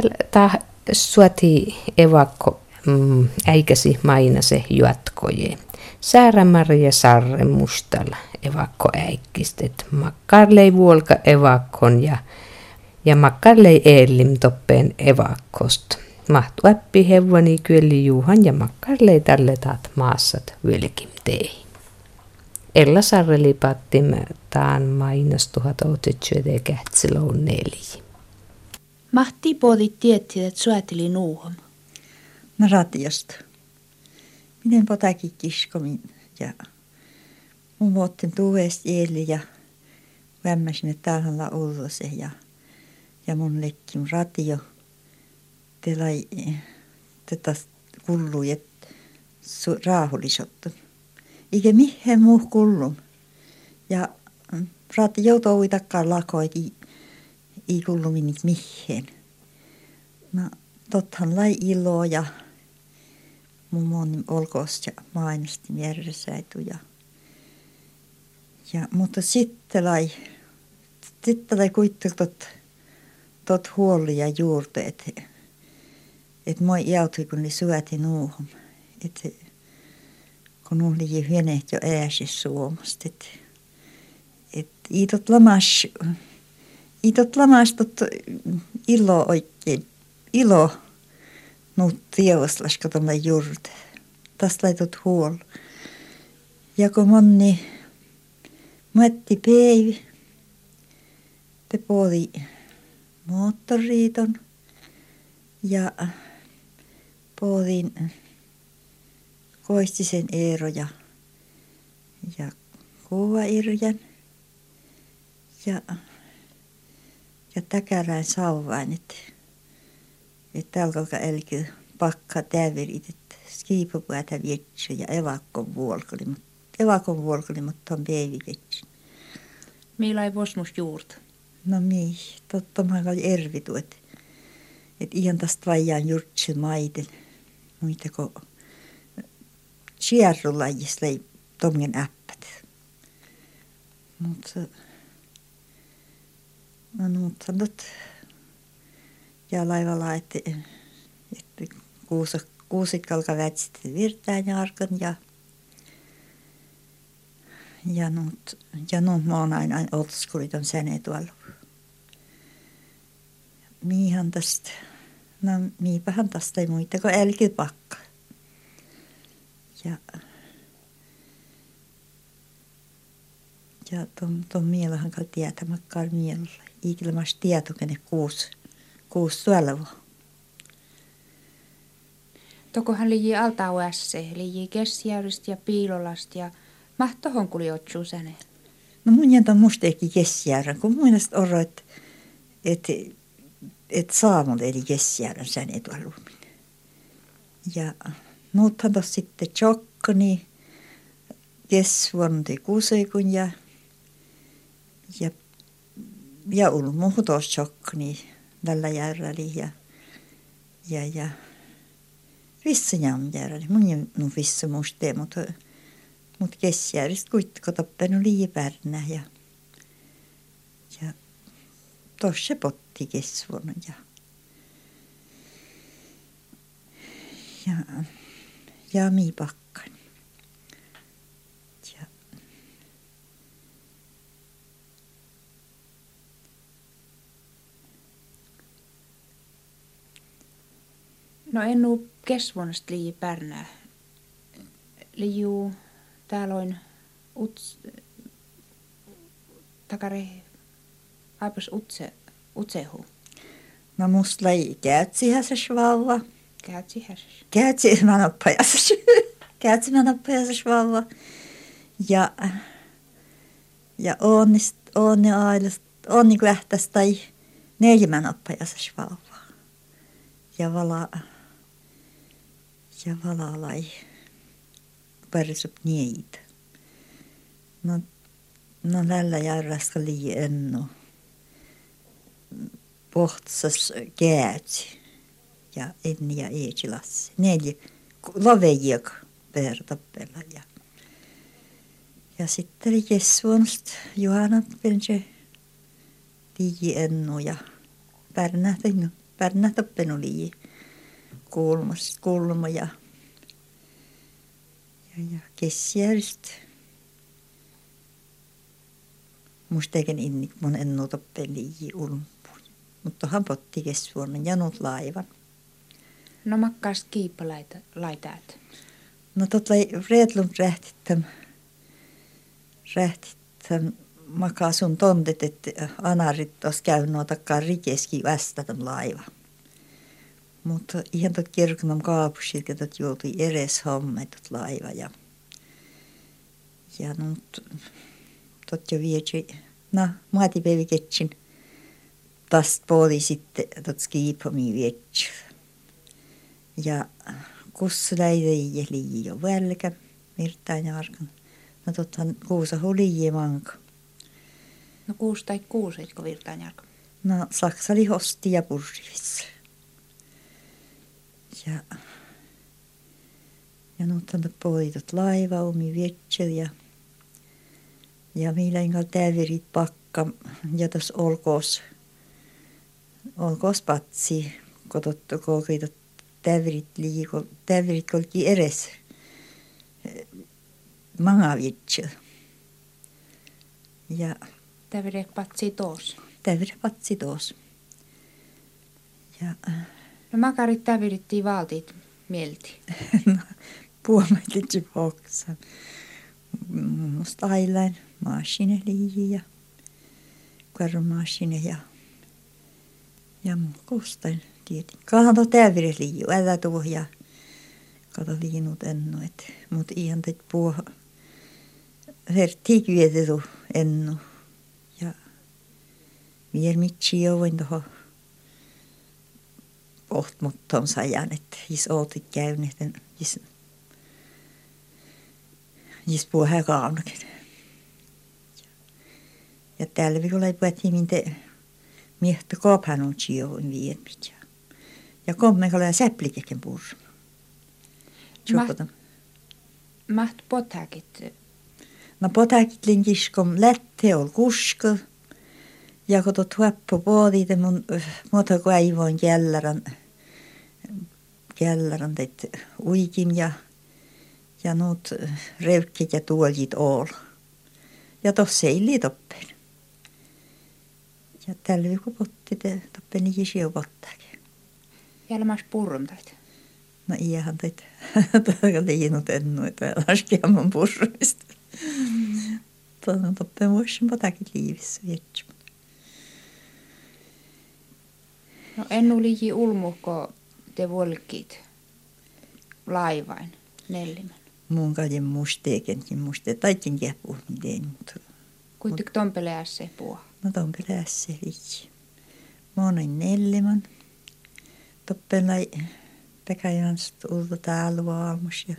Täällä ta suoti evakko mm, äikäsi juotkoje. Säärämaria Sarre Mustalla evakko äikkistet. Makkarlei vuolka evakkon ja, ja makkarlei eellim toppeen evakkosta. Mahtu äppi hevoni kyöli juuhan ja makkarlei tälle taat maassat vilkim tei. Ella Sarreli pattim taan mainos 1900 kähtsilöun neljä. Mahti poodi tietti, että sueteli nuuhom. No radiosta. Miten potakin kiskomin ja mun muottin tuudesta eilen ja vämmäsin, että täällä on se ja, ja mun lekkim radio. Telai, tätä kullui, että raahulisottu. Eikä mihin muu kullun. Ja radio toui takkaan lakoi, ei kuulu minit mihin. No, tothan lai iloa ja mun moni olkoos ja mainosti järjessäitu ja, ja mutta sitten lai, sitten lai kuitenkin tot, tot huoli ja juurte, että et moi jautui kun ne syöti nuuhun. Että kun oli hienet jo ääsis suomasta. Että et iitot lamas Itot lamastot ilo oikein, ilo nuut tievoslas katomme juurte. Tästä laitot huol. Ja kun monni matti päivi, te poodi moottoriiton ja poodin koistisen Eero ja, ja kuva Irjan ja ja täkärään sauvain, että että alkaa elky pakka täverit, että skiipupuätä vietsä ja evakon vuolkoli, mutta evakon vuolkoli, mutta on päivi vietsä. Millä ei vosmus juurta? No mii, totta mä oli ervitu, että että ihan tästä vajaan jurtsi maiden, muita kuin sierrulajissa ei tomgen äppät. Mutta No nuuttanut ja laivalla, että, että kuusi, kuusikkalka vätsit virtään ja arkan ja ja nuut, ja nuut mä oon aina oltskulit on säne tuolla. Miihan tästä, no miipähän tästä ei muita kuin älkypakka. Ja ja tuon, mielahan kai tietämäkkään mielellä ilmas tietokene kuusi, kuusi suolava. Tokohan liiji altauässe, liiji Kessijärjistä ja Piilolasta ja mahtohon kuli otsuu säne. No mun jäntä musteekin Kessijärjän, kun mun mielestä oro, että et, et saamun eli Kessijärjän säne tuolla Ja nuuthan tos sitten tjokkani, Kessuon kuuseikun ja, ja ja ulmu tossokni tällä järjellä ja ja ja järjellä mun nu vissa muste mutta mut kesjärjest kuitenkin tappenu liipärnä ja ja tossa potti kesvon ja ja ja mi No en oo kesvuonesta lii pärnää. Liiu täällä on uts, takare aipas utse, utsehu. No musta lai käytsihäsä vauva. Käytsi häsä. Käytsi manoppajassa. Käytsi manoppajassa vauva. Ja, ja onnist, onni ailast, onni lähtäs tai neljä manoppajassa vauva. Ja vala ja valalai pärsöp niitä. No, no näillä järjestä lii ennu. Pohtsas käätsi ja enni ja eetsilassi. Neljä lovejik vertappella ja ja sitten oli Jessuonst Juhanat Pelse tiiji ennu ja pärnähtäin pärnä toppen oli kuulmas, kuulma ja, ja, ja kessiäristä. Musta eikä inni, mun en nuuta peliä ulmpuun. Mutta hän potti kesvuonna janut laivan. No makkaast kiippa laitaat. No totta reetlun rähtittäm, rähtittäm makaa sun tontet, että anarit tos käy noitakaan rikeski västätön laiva. Mutta ihan tot kirknam kaapusit, että tot joutui edes hommetut laiva ja ja nyt tot jo vietsi, no maatipäivi ketsin, tästä puoli sitten tot skiipami vietsi. Ja kus läidei ja liio välkä, mirtaan ja arkan. No tottahan kuusa oli manka. No kuusi tai kuusi, etkö virtaan? No saksa oli hosti ja purrivissa. Ja, ja on poitot laiva omi vietsel ja ja millä ingal täverit pakka ja tos olkoos olkoos patsi kotottu kolkitot täverit liiko täverit kolki eres manga vietsel. Ja Tävire patsi toos. tävire patsi toos. Ja No makarit tävirittiin valtiit mielti. no, puomelit boksan. Musta ailain maasine liiji ja karmaasine ja ja kustain tietin. Kato tävire liiju, älä tuo ja kato liinut ennu, et mut ihan teit puo hertti kyetetu ennu ja vier mitsi join toho oht muttom sajan, että jis ootit käynyt, jis puhuu kaunkin. Ja tällä viikolla ei puhuttiin minte miehtä kophan on chion viemit. Ja kommekalla ja säplikeken purma. Maht, potakit. No potakit linkis kom lätte ol kuska. Ja kun tuot huoppu poodite mun muuta kuin aivoin källäran källäran teit uikin ja, ja nuut revkit ja tuoljit all. Ja tossa ei liitoppen. Ja tällä viikolla potti te toppen niin siu pottaakin. Jälmäs purrumtait. No ihan teit liinut ennu, että laskiamman purrumista. Tuon toppen voisin potakin liivissä vietsä. No en oli ulmuhko te volkit laivain nellimän. Mun kaljen musteekenkin muste, taitin kiepuu miten, mutta Kuitenkin tompele se puha. no ton perässä liitsi. Monin nellimän. Toppelai Pekäjänstä ulta täällä valmus ja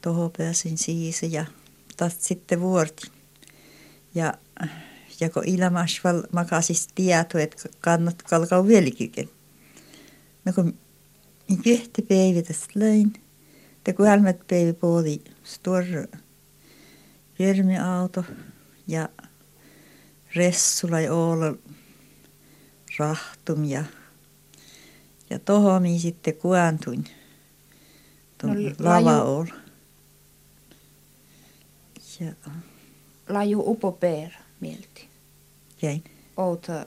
toho pääsin siis ja taas sitten vuorti. Ja, ja kun ilmasval makasis tieto, että kannat kalkau vieläkin. No kun yhtä päivä tästä löin, te kun helmet päivä puoli stor auto ja Ressula ja rahtum ja, ja tohomi sitten kuantuin tuon No, lava Oola. Ja Laju upo peer mielti. jäin. Outa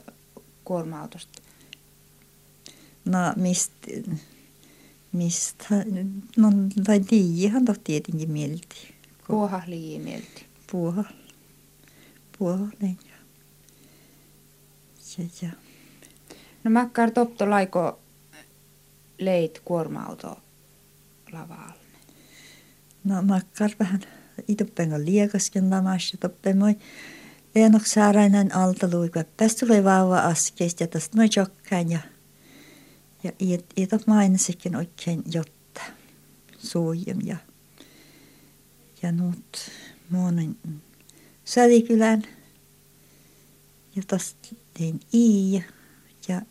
kuorma-autosta. No mistä, mistä, no tai toh tietenkin mielti. Puoha lii mielti. Puoha, puoleen ja, ja, ja. No makkar topto laiko leit kuorma-auto lavalle. No makkar vähän itupengan liekasken lamas ja toppen moi Leenok saarainen alta luikua. Tästä tulee vauva askeista ja tästä moi jokkaan ja ja ietop mainosikin oikein jotta suujum ja ja nyt monen Sälikylän ja tästä tein i ja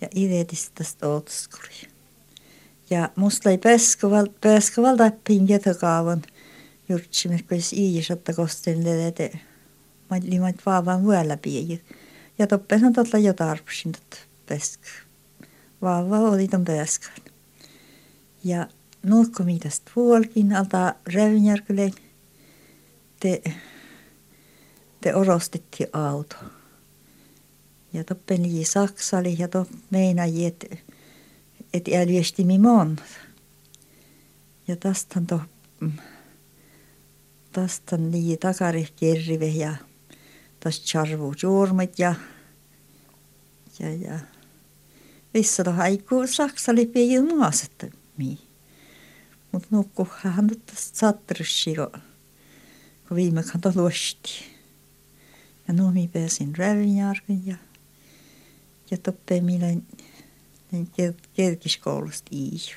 ja, ivetistä tästä Ootskuri. Ja musta ei peskoval, peskoval tappin jätökaavan jurtsimme, kun i satta kosten lelete. Mä limat vaavan vyöllä pieni. Ja toppesan totta jo tarpsin, että pesk. Vauva oli ton pääskään. Ja nurkko mitästä puolkin alta Räynjärkelen te, te orostettiin auto. Ja toppeni Saksali ja to meinaji, että et äljeesti mi monta. Ja tästä to tästä niin takari kerrive ja tästä charvu juurmit ja ja ja Vissa to haiku Saksali pii maasetta mi. Mut nyt tästä sattrussi, kun, viime kanto luosti. Ja numi pääsin Rävinjärven ja ja toppe minä kirkiskoulusta iihin.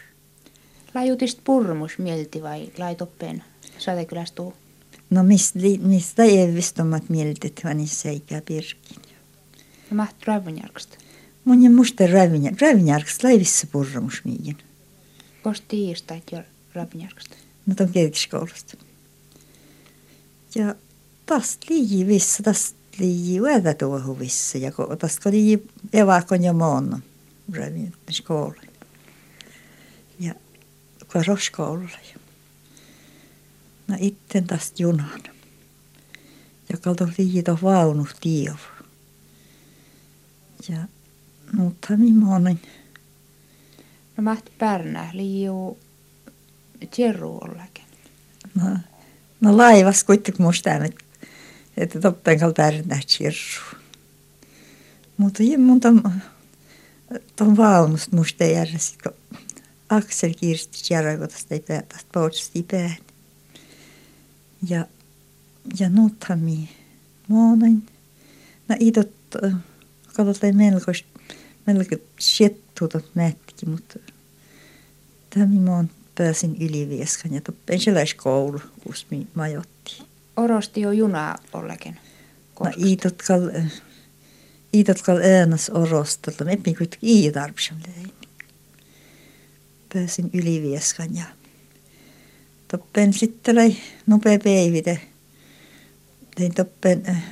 Lajutist purmus mielti vai laitoppeen Satekylästä tuu? No mistä, mistä ei vistomat mieltit, vaan niissä eikä pirkin. No mahtu Rävinjärkstä. Mun ja musta Rävinjärkstä. Rävinjärkstä laivissa purmus miin. Kosti tiistait jo Rävinjärkstä. No ton kirkiskoulusta. Ja tästä liiji vissa, tästä liiji uätä tuohon vissa. Ja kun tästä kun liiji evakon ja moon Rävinjärkstä Ja karoskoululla. No itten tästä junan. Ja kalto liito vaunu tiev. Ja mutta millainen. No mahti pärnä, liiu tjerru ollakin. No, no laivas kuitenkin musta että että toppen kalta pärnä tjerru. Mutta ei mun ton, ton vaunusta musta järjesti, kun Aksel kirsti järjestettä ei päätä, pohdista ei päätä. Ja, ja nythän minä monen. No idot, katsotaan melko, melko sjettuutot nätkin, mutta tämä minä pääsin ylivieskan ja toppen koulu, kun minä majottiin. Orosti jo junaa ollakin. No idot kal, idot kal äänas orostelta, me epin kuitenkin iitarpsam Pääsin ylivieskan ja toppen sitten oli nopea päivite. Tein toppen äh,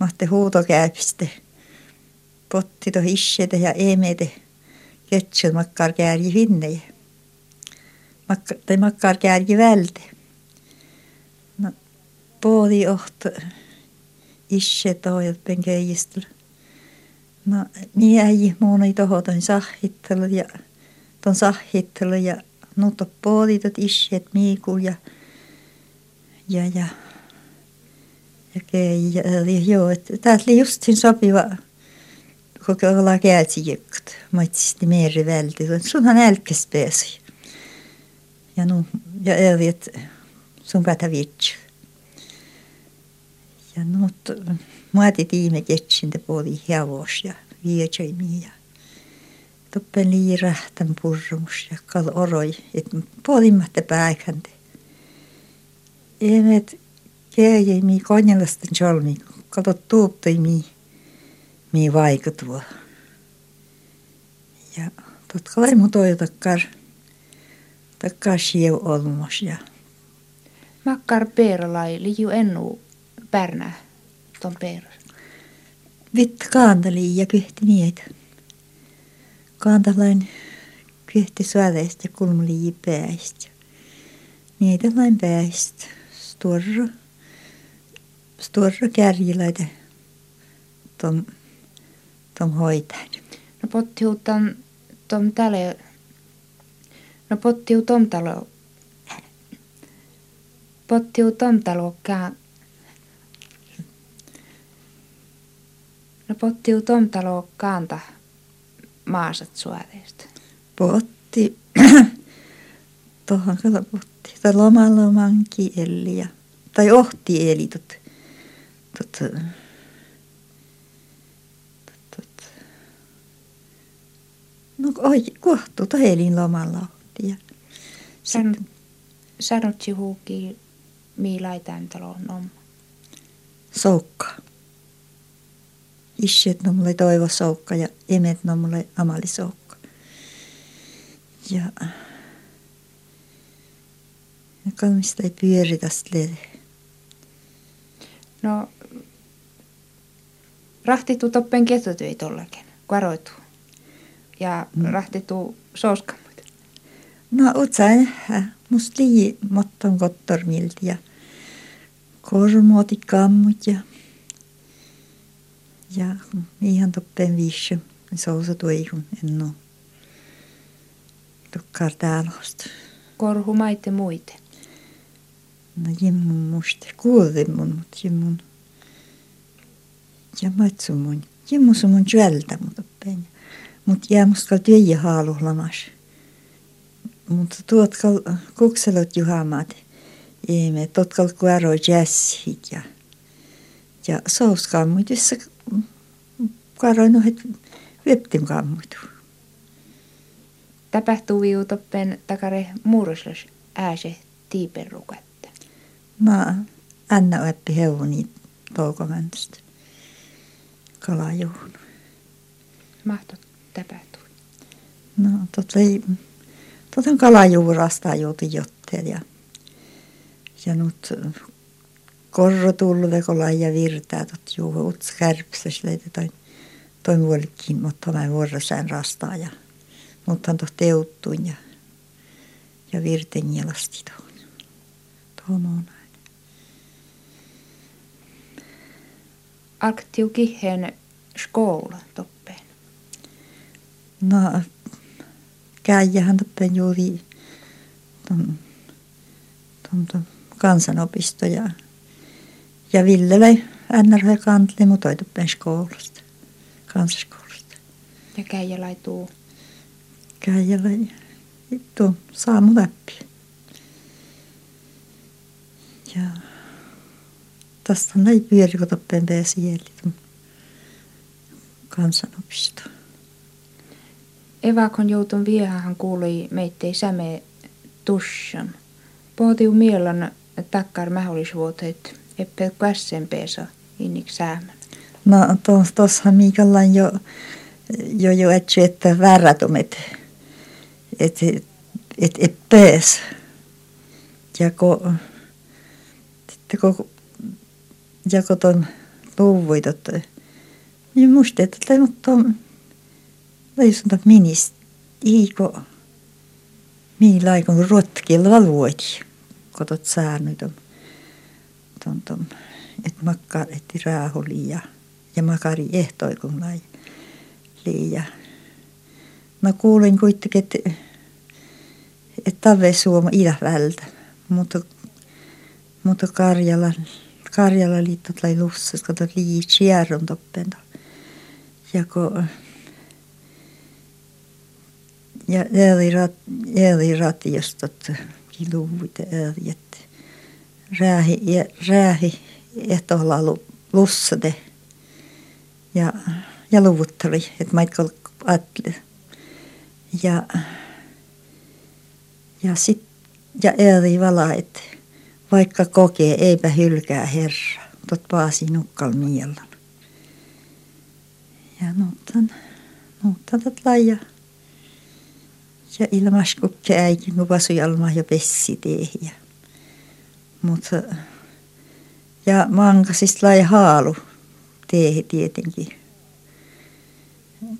mahte huutokäypiste. Potti to hissete ja emete. Ketsun makkar kääri finne. Makka, tai makkar kääri välde. No, poodi oht isse toijat penkeijistel. No, niin äi muun ei tohotan sahittelu ja ton sahittelu ja nuutta puolitot isset miikul ja ja ja ja kei ja joo että täältä oli just siinä sopiva koko olla käytsi jykkt maitsisti meri välti. Sunhan älkäs pääsi ja nu ja eli että sun päätä vitsi. Ja nuut muoti tiime ketsin te puoli hevosia ja vietsäimiä ja toppen liirähtän purrumus ja kal oroi, että puolimmatte pääkänte. Emet keijei mi konjalasten jolmi, kato tuuptoi mi, vaikutua. Ja totka lai mu toi takkar, takkar sieu olmos ja. Makkar peeralai liiu ennu pärnä ton peeras. Vitt kaantali ja kyhti niitä kantalain kyhti suoleista ja kulmuli päästä. Niitä lain päästä. Stora, stora kärjilaita tom, tom hoitain. No pottiu tom, tom tälle, no pottiu tom talo, pottiu tom talo kään, No pottiu talo kanta maasat suoreista? Potti. Tuohon kyllä potti. Tai lomaloman kieli ja, tai ohti eli tot, tot, tot, no oi, kohtu, tai elin lomalla. Ja San, sanotsi huuki, miilaitaan talon on. Soukka isset no mulle toivo soukka ja emet no mulle amali soukka. Ja, ja kalmista ei pyöritä. No, rahtitu toppen ketotyöt tollakin, karoitu. Ja mm. rahtitu souskamut? No utsain musta lii motton kottormilti ja kormootit kammut ja ja ihan toppen viisi sousa tuihun en oo tukkar täällä Korhu maite muite. No jimmun musta kuulin mun, mutta jimmun ja matsu mun. Jimmu sun mun juelta. Mut jää musta kal työjä haaluhlamas. Mutta tuot kal kukselot juhamaat. Eeme, tot kal kuero jazzit ja ja souskammuitissa karoin nohet vyöptin kammuitu. Tapahtuu toppen takare muuruslas ääse tiiperrukatte. Mä Anna oppi heuvoni toukomäntistä kalajuhun. Mahto tapahtui. No, tot oli, tot on kalajuurasta joutu jotteen ja, ja nyt korro tulvekolla ja virtaa tot juhu uts kärpsäs leitä toi, muolikin, mutta mä vuorosään rastaa ja mutta on teuttuin ja, ja virten jelasti tuon. Tuon on näin. Alktiu kihen skoula toppeen? No, käijähän toppeen juuri ton, ton, ton kansanopisto ja, ja Ville löi NRH kantli, mutta toi toppeen skoulasta, kansaskoulasta. Ja käijä laituu käijällä tuo saamu läpi. Ja tästä ei pyörikotoppeen pääsi jäljellä kansanopisto. Evakon joutun viehahan kuului meittei säme tussan. Pohtiu mielon takkar mahdollisuudet, eppä kässen peesa innik säämän. No tuossa miikälläin jo, jo, jo etsy, että väärätumet et, et, et pääs. Ja kun, sitten kun, ja kun ton luvuit, että niin musta, että mutta leisonta minist, iiko, millä aikon rotkilla luoti, kun tot säännöt on, ton, ton, että makkar, että raahuli ja, ja makari ehtoi kun lai liian. Mä kuulin kuitenkin, että että Tave Suomi idävältä, mutta, mutta Karjala, Karjala liitto tai lussas, kun tuot lii kierron toppen. Ja kun ja eli rat, eli ratiosta kiluvuita eli, että räähi, ja, räähi ehtoilla lussade ja, ja luvuttari, että maitkal ajatteli. Ja ja sit, ja eri vala, että vaikka kokee, eipä hylkää Herra. Tot paasi nukkal miellan. Ja nuuttan, nuuttan tot laja. Ja ilmaskukke äikin, kun vasujalma ja pessi tehiä. Mutta, ja mankasis lai haalu teehi tietenkin.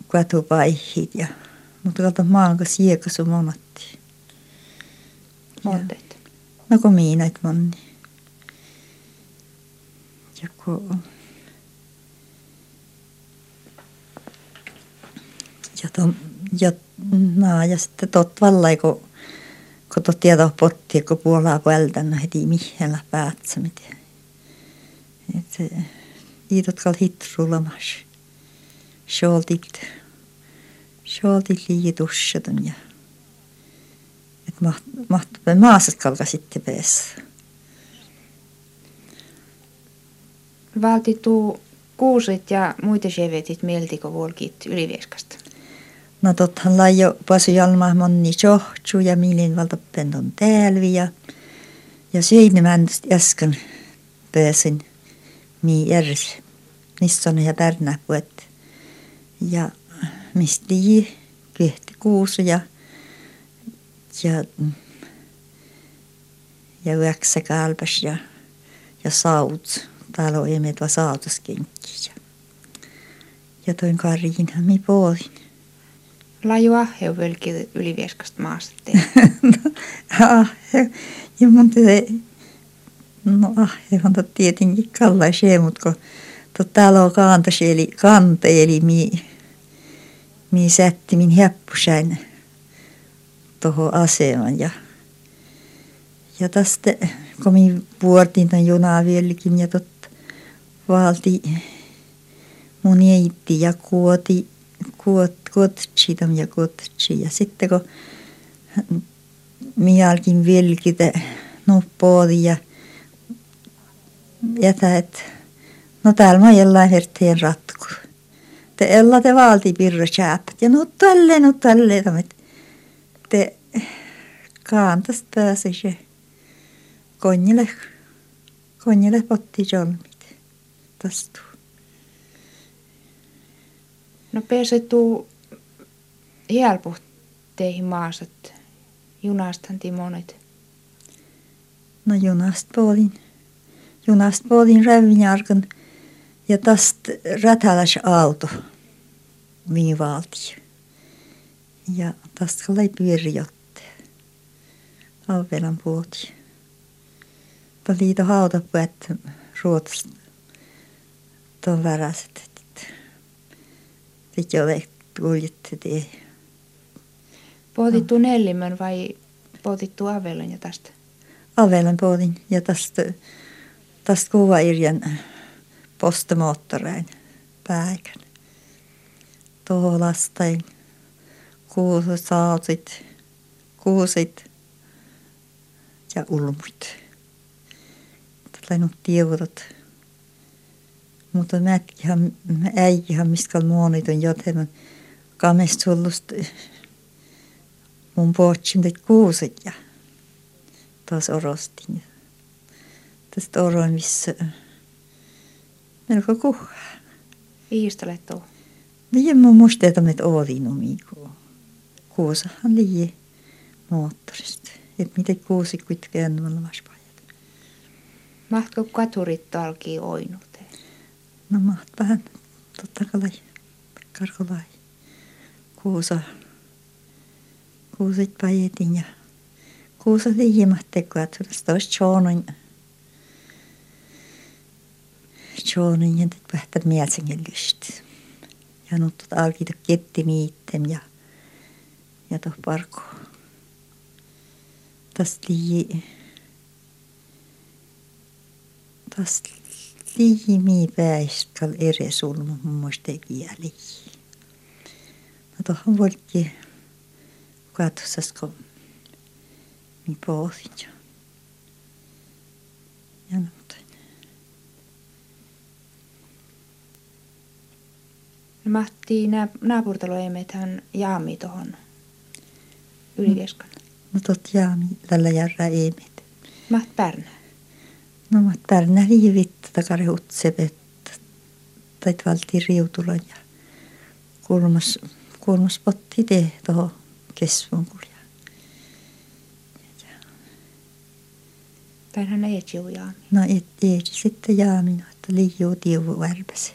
Katupaihit ja, mutta kato mankas jiekasu monatti. Montet. No kun miinat monni. Ja kun... Ja, to, ja, no, ja sitten tot vallai, kun, kun tot tiedä potti, kun puolaa puoleltaan heti mihellä päätsämit. Että iidot kal hitrulamas. Sjoltit, sjoltit liitussetun ja maht, mahtui maasat kalka sitten peessä. Valtitu kuusit ja muita sevetit mieltikö volkit ylivieskasta? No tothan laajo pasu jalma monni johtu ja milin valta pendon täälvi ja, ja seinämäntästä äsken pääsin mi eris. Nisson ja Pärnä puet. Ja mistä kehti kuusu ja ja, ja yöksä kalpas ja, ja saut. On emet va sautuskenkki. Ja, toin karjin mi poolin. Laju ahhe velki ylivieskasta maasta ahhe. Ja mun te, no ahhe on tietenkin kallaisia, mutta kun täällä on kantaseli, kanteeli, mi, mi sätti min heppusäin tuohon aseman ja ja tästä kun minä puortin tämän junaa vieläkin ja tot valti mun eitti ja kuoti, kuot, kuotsi ja kuotsi. Ja sitten kun minä alkin vilkitä nuppoodi ja jätä, että no täällä mä jollain herteen ratku. Te ella te valti pirra chääpät ja no tälle, no tälle, te kaantas pääsi se konjille, konjille potti jolmit tastu. No tuu helpot teihin maasat. Junastan monet. No junast poolin. Junast poolin rävinjarkan ja tästä rätäläs auto viivalti. Ja tästä kalai pyörijotte. Avelan puoti. Liito hautapuet Ruotsista. Tuon väräset. Sitten jo kuljetti tie. Pohdittu Nellimön vai pohdittu Avelon ja tästä? Avelon pohdin ja tästä, tästä kuva irjan postomoottorein päikän. Tuohon lastain kuusit, sautit, kuusit ja ulmut läinud tiedot. Mutta mätkihän, äikihän, mistä muonit on joten kamest sullust mun pohtsin teet kuuset ja taas orostin. Tästä oroin, missä melko kuhaa. Viistolet tuo. Niin mun musta, että met oodin omiiko. Kuusahan liian moottorista. Että miten kuusi kuitenkin on vaspa. Mahtko katurit talki oinut? No maht vähän totta kai karkolai. Kuusa. Kuusit pajetin ja kuusa liimat tekoa tuosta olisi tjoonoin. Tjoonoin ja nyt vähtät mielsingen lyst. Ja nyt alkita ketti miitten ja ja tuoh parko. Tästä liian tas liimi päiskal ere sulmu muista kieli. No tuohon voikin katsosas, kun mi pohdin jo. Ja noin. No mahtii naapurtaloemethän jaami tuohon ylivieskan. No tot jaami tällä järrä emet. Maht Pärnä. No mä täällä riivit takari utsepet tai valti riutulan ja kulmas, kulmas potti te tuohon kesvun kulja. Tähän ei jaami. No et, ei sitten jaamina, että liiuu tiuvu värpäse.